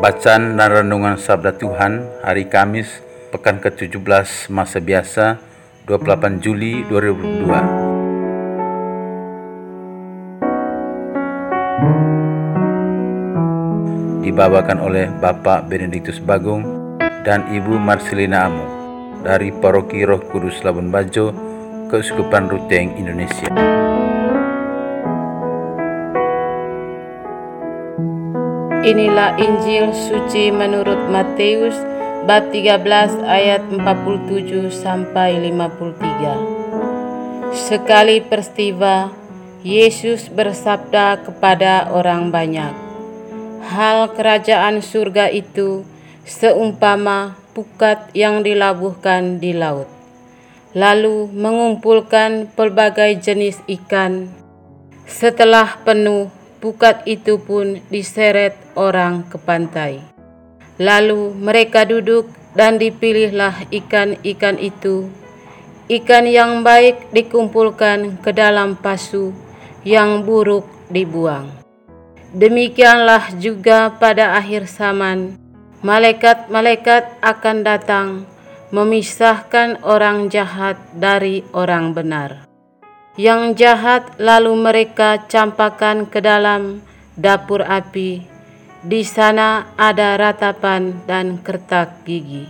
Bacaan dan Renungan Sabda Tuhan hari Kamis, Pekan ke-17 Masa Biasa, 28 Juli 2022. Dibawakan oleh Bapak Benediktus Bagung dan Ibu Marcelina Amu dari Paroki Roh Kudus Labuan Bajo, Keuskupan Ruteng, Indonesia. Inilah Injil suci menurut Matius bab 13 ayat 47 sampai 53. Sekali peristiwa Yesus bersabda kepada orang banyak, "Hal kerajaan surga itu seumpama pukat yang dilabuhkan di laut, lalu mengumpulkan pelbagai jenis ikan. Setelah penuh, pukat itu pun diseret orang ke pantai. Lalu mereka duduk dan dipilihlah ikan-ikan itu. Ikan yang baik dikumpulkan ke dalam pasu, yang buruk dibuang. Demikianlah juga pada akhir zaman, malaikat-malaikat akan datang memisahkan orang jahat dari orang benar yang jahat lalu mereka campakkan ke dalam dapur api. Di sana ada ratapan dan kertak gigi.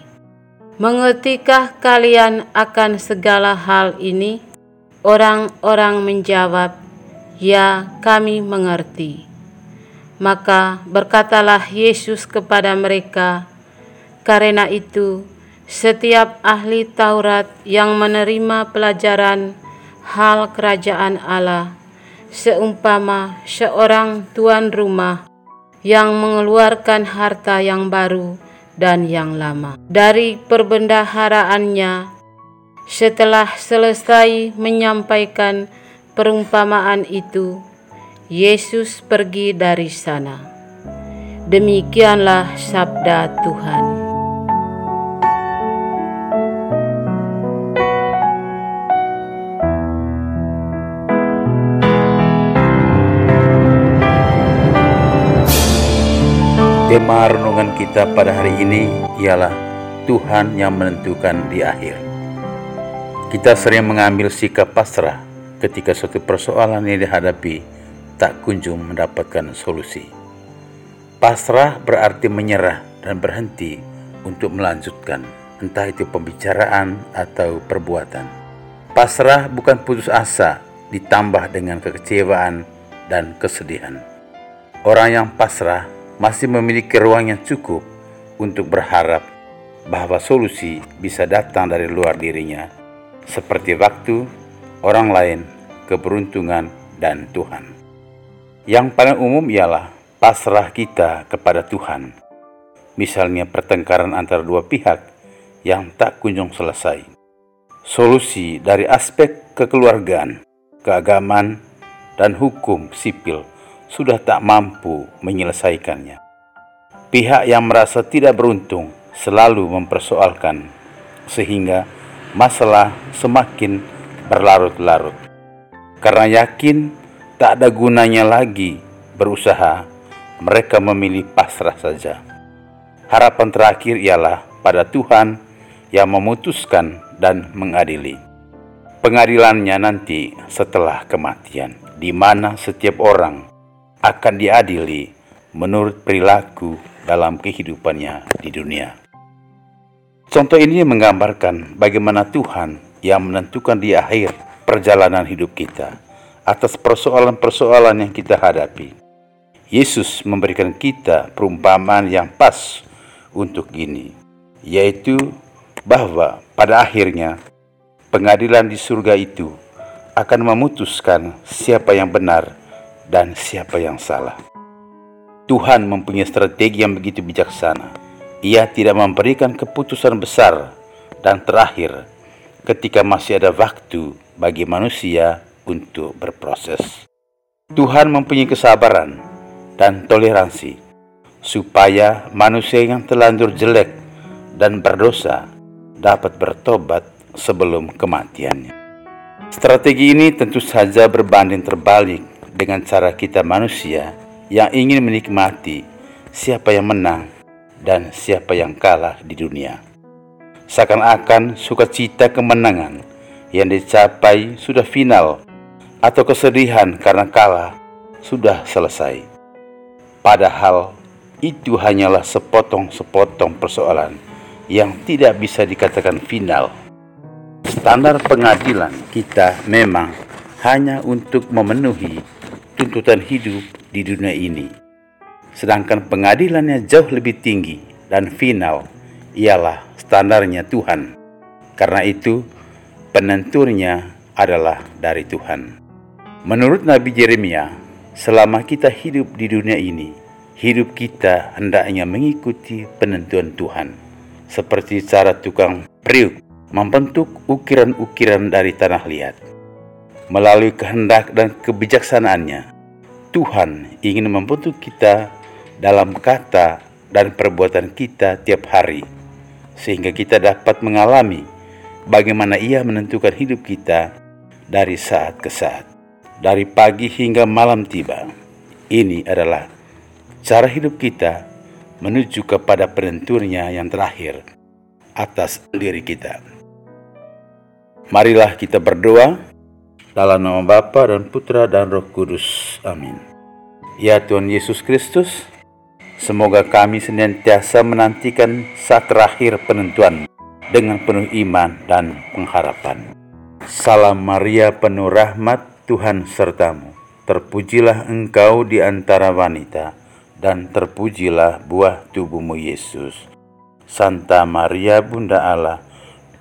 Mengertikah kalian akan segala hal ini? Orang-orang menjawab, "Ya, kami mengerti." Maka berkatalah Yesus kepada mereka, "Karena itu, setiap ahli Taurat yang menerima pelajaran hal kerajaan Allah, seumpama seorang tuan rumah yang mengeluarkan harta yang baru dan yang lama dari perbendaharaannya. Setelah selesai menyampaikan perumpamaan itu, Yesus pergi dari sana. Demikianlah sabda Tuhan. Tema renungan kita pada hari ini ialah Tuhan yang menentukan di akhir. Kita sering mengambil sikap pasrah ketika suatu persoalan yang dihadapi tak kunjung mendapatkan solusi. Pasrah berarti menyerah dan berhenti untuk melanjutkan, entah itu pembicaraan atau perbuatan. Pasrah bukan putus asa ditambah dengan kekecewaan dan kesedihan. Orang yang pasrah masih memiliki ruang yang cukup untuk berharap bahwa solusi bisa datang dari luar dirinya, seperti waktu, orang lain, keberuntungan, dan Tuhan. Yang paling umum ialah pasrah kita kepada Tuhan, misalnya pertengkaran antara dua pihak yang tak kunjung selesai. Solusi dari aspek kekeluargaan, keagamaan, dan hukum sipil sudah tak mampu menyelesaikannya. Pihak yang merasa tidak beruntung selalu mempersoalkan, sehingga masalah semakin berlarut-larut. Karena yakin tak ada gunanya lagi berusaha, mereka memilih pasrah saja. Harapan terakhir ialah pada Tuhan yang memutuskan dan mengadili. Pengadilannya nanti setelah kematian, di mana setiap orang akan diadili menurut perilaku dalam kehidupannya di dunia. Contoh ini menggambarkan bagaimana Tuhan yang menentukan di akhir perjalanan hidup kita atas persoalan-persoalan yang kita hadapi. Yesus memberikan kita perumpamaan yang pas untuk ini, yaitu bahwa pada akhirnya pengadilan di surga itu akan memutuskan siapa yang benar dan siapa yang salah. Tuhan mempunyai strategi yang begitu bijaksana. Ia tidak memberikan keputusan besar dan terakhir ketika masih ada waktu bagi manusia untuk berproses. Tuhan mempunyai kesabaran dan toleransi supaya manusia yang telanjur jelek dan berdosa dapat bertobat sebelum kematiannya. Strategi ini tentu saja berbanding terbalik dengan cara kita manusia yang ingin menikmati siapa yang menang dan siapa yang kalah di dunia. Seakan-akan sukacita kemenangan yang dicapai sudah final atau kesedihan karena kalah sudah selesai. Padahal itu hanyalah sepotong-sepotong persoalan yang tidak bisa dikatakan final. Standar pengadilan kita memang hanya untuk memenuhi tuntutan hidup di dunia ini. Sedangkan pengadilannya jauh lebih tinggi dan final ialah standarnya Tuhan. Karena itu, penentunya adalah dari Tuhan. Menurut Nabi Yeremia, selama kita hidup di dunia ini, hidup kita hendaknya mengikuti penentuan Tuhan, seperti cara tukang periuk membentuk ukiran-ukiran dari tanah liat. Melalui kehendak dan kebijaksanaannya, Tuhan ingin membentuk kita dalam kata dan perbuatan kita tiap hari, sehingga kita dapat mengalami bagaimana Ia menentukan hidup kita dari saat ke saat, dari pagi hingga malam tiba. Ini adalah cara hidup kita menuju kepada penentunya yang terakhir atas diri kita. Marilah kita berdoa dalam nama Bapa dan Putra dan Roh Kudus. Amin. Ya Tuhan Yesus Kristus, semoga kami senantiasa menantikan saat terakhir penentuan dengan penuh iman dan pengharapan. Salam Maria penuh rahmat Tuhan sertamu. Terpujilah engkau di antara wanita dan terpujilah buah tubuhmu Yesus. Santa Maria Bunda Allah,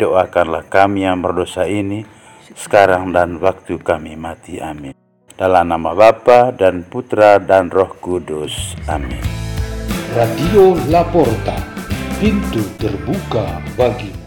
doakanlah kami yang berdosa ini, sekarang dan waktu kami mati. Amin. Dalam nama Bapa dan Putra dan Roh Kudus. Amin. Radio Laporta, pintu terbuka bagi